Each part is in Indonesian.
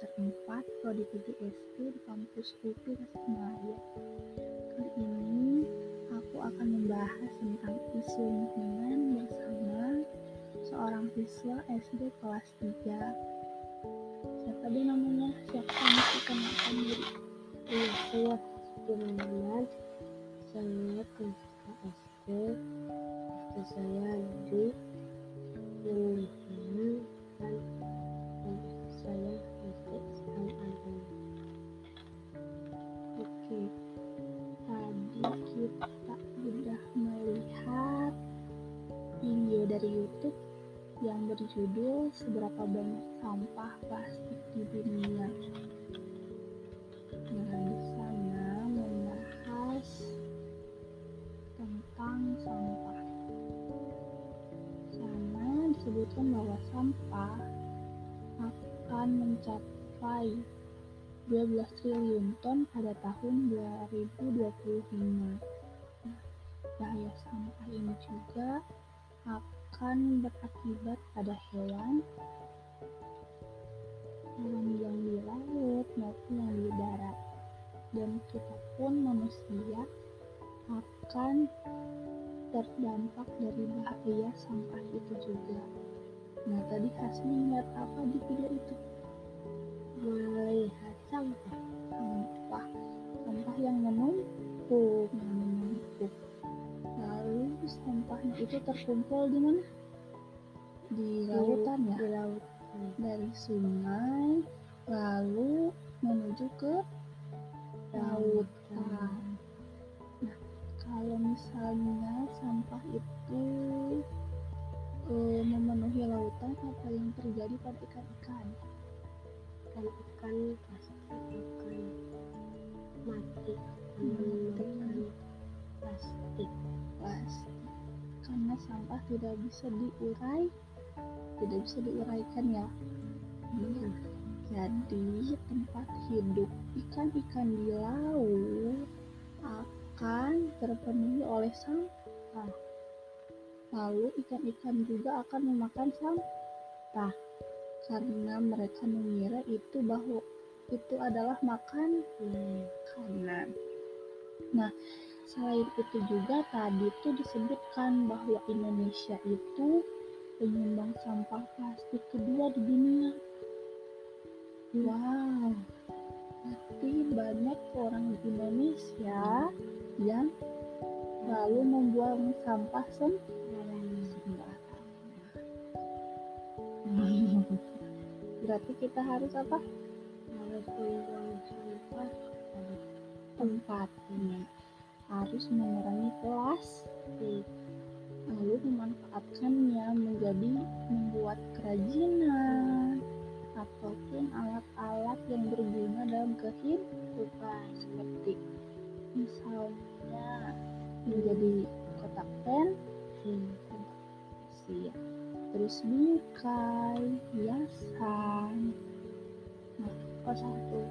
Semester 4 Prodi PGSD di kampus UPI Tasikmalaya. Kali ini aku akan membahas tentang isu lingkungan bersama seorang siswa SD kelas 3. Siapa dia namanya? Siapa yang kenalkan diri? Iya, saya Firman. Saya kelas SD. SD saya di lingkungan yang berjudul Seberapa Banyak Sampah Plastik di Dunia. Nah, di sana membahas tentang sampah. Sana disebutkan bahwa sampah akan mencapai 12 triliun ton pada tahun 2025. Nah, bahaya sampah ini juga akan berakibat pada hewan, yang di laut maupun yang di darat. Dan kita pun manusia akan terdampak dari bahaya sampah itu juga. Nah, tadi Hasmi melihat apa di video itu? Melihat sampah. sampah sampah yang menumpuk sampahnya itu terkumpul di mana di lautan ya Di laut. dari sungai lalu menuju ke laut nah, nah kalau misalnya sampah itu eh, memenuhi lautan apa yang terjadi pada ikan-ikan Ikan-ikan pasti akan mati. Hmm. Ikan plastik. plastik karena sampah tidak bisa diurai tidak bisa diuraikan ya Iya. jadi tempat hidup ikan-ikan di laut akan terpenuhi oleh sampah lalu ikan-ikan juga akan memakan sampah karena mereka mengira itu bahwa itu adalah makan Hmm. makanan. Nah, selain itu juga tadi tuh disebutkan bahwa Indonesia itu penyumbang sampah plastik kedua di dunia. Wow, berarti banyak orang di Indonesia yang lalu membuang sampah sembarangan. Berarti kita harus apa? Harus membuang sampah Tempatnya harus mengurangi plastik lalu memanfaatkannya menjadi membuat kerajinan ataupun alat-alat yang berguna dalam kehidupan. Seperti misalnya menjadi kotak pensil pensil, terus bingkai hiasan. Nah kostum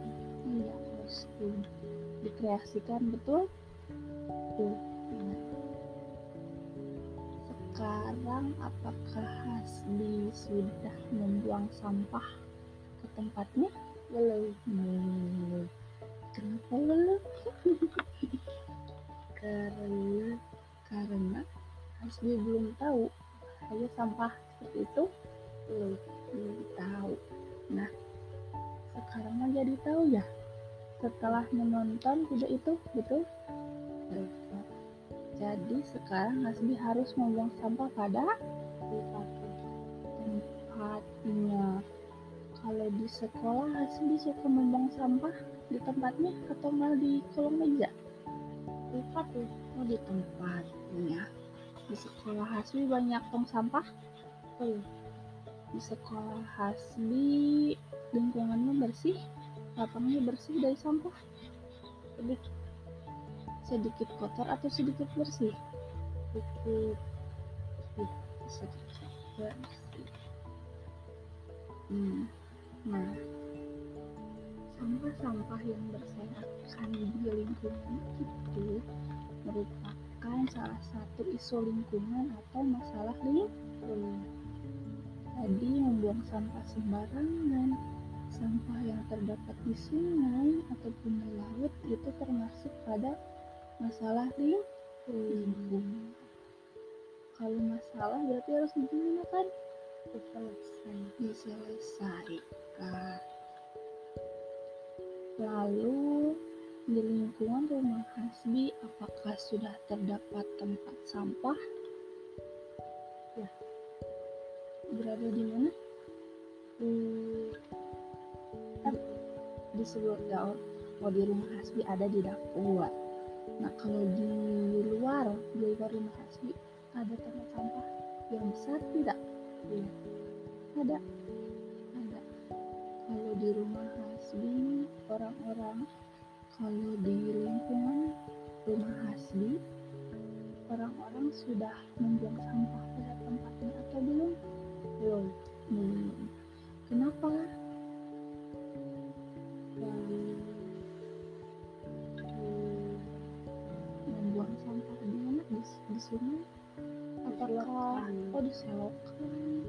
iya kostum dikreasikan betul ingat sekarang apakah Hasbi sudah membuang sampah ke tempatnya? belum Belum. Kenapa belum? karena Karena Hasbi belum tahu bahaya sampah seperti itu belum belum tahu. Nah, sekarang mah jadi tahu ya. Setelah menonton video itu, betul? Betul. Jadi sekarang Hasbi harus membuang sampah pada tempat tempatnya. Kalau di sekolah Hasbi suka membuang sampah di tempatnya atau malah di kolong meja? tempat tuh Oh di tempatnya. Di sekolah Hasbi banyak tong sampah. Hmm. Di sekolah Hasbi lingkungannya bersih, lapangnya bersih dari sampah. Sedikit, sedikit kotor atau sedikit bersih? sedikit sedikit bersih. Hmm. Nah, sampah-sampah yang berserakan di lingkungan itu merupakan salah satu isu lingkungan atau masalah lingkungan. Jadi membuang sampah sembarangan sampah yang terdapat di sungai ataupun di laut itu termasuk pada masalah lingkungan. Kalau masalah berarti harus gimana kan? selesai Diselesaikan. Lalu di lingkungan rumah Hasbi apakah sudah terdapat tempat sampah? Ya. Berada di mana? hmm, di sebuah gaul kalau di rumah Hasbi ada di dapur nah kalau di luar di luar rumah Hasbi ada tempat sampah yang besar tidak? Iya. ada? Ada. Kalau di rumah Hasbi orang-orang. Kalau di lingkungan rumah Hasbi orang-orang sudah membuang sampah pada tempatnya atau belum? Belum. Belum kenapa di, sungai apakah oh di selokan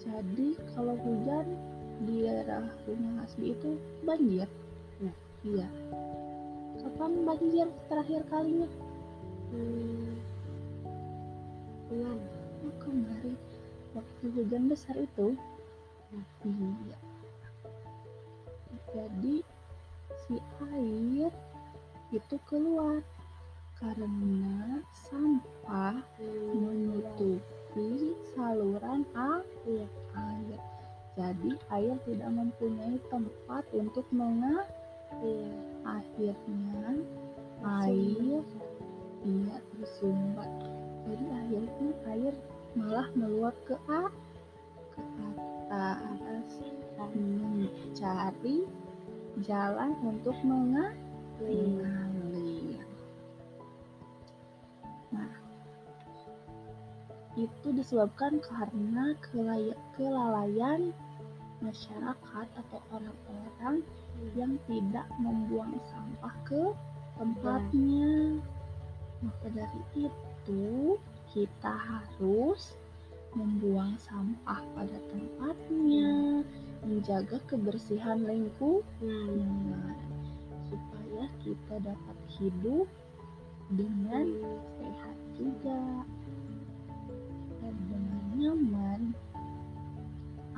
jadi kalau hujan di daerah rumah Hasbi itu banjir? Ya. iya. Kapan banjir terakhir kalinya? Hmm, kemarin oh, kemarin. Waktu hujan besar itu? Ya. iya. Jadi si air itu keluar karena sampah menutupi saluran a- iya air. Jadi air tidak mempunyai tempat untuk mengalir. iya Akhirnya air tidak tersumbat. Jadi akhirnya air malah meluap ke a ke atas mencari jalan untuk mengalir. Itu disebabkan karena kelalaian masyarakat atau orang-orang yang tidak membuang sampah ke tempatnya. Maka dari itu, kita harus membuang sampah pada tempatnya, menjaga kebersihan lingkungan supaya kita dapat hidup dengan sehat juga dan dengan nyaman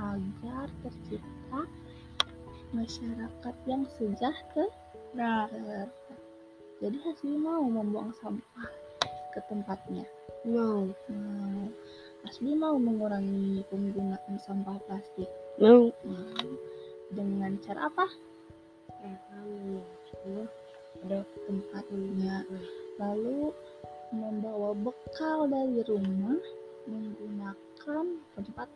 agar tercipta masyarakat yang sejahtera. Jadi Hasbi mau membuang sampah ke tempatnya. mau Mau. Hasbi mau mengurangi penggunaan sampah plastik. mau Mau. Dengan cara apa? kamu Ada tempatnya. Lalu membawa bekal dari rumah menggunakan tempat.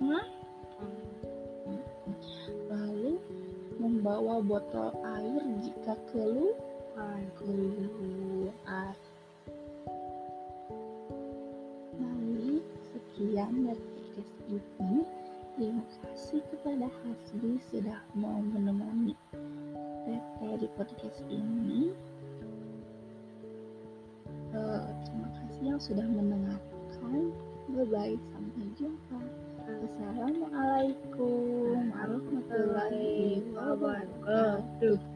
Lalu membawa botol air jika keluar. keluar. Baik, sekian dari podcast ini. Terima kasih kepada Hasbi sudah mau menemani Tete di podcast ini. Eh, terima kasih yang sudah mendengarkan. Bye bye, sampai jumpa. Assalamualaikum warahmatullahi wabarakatuh.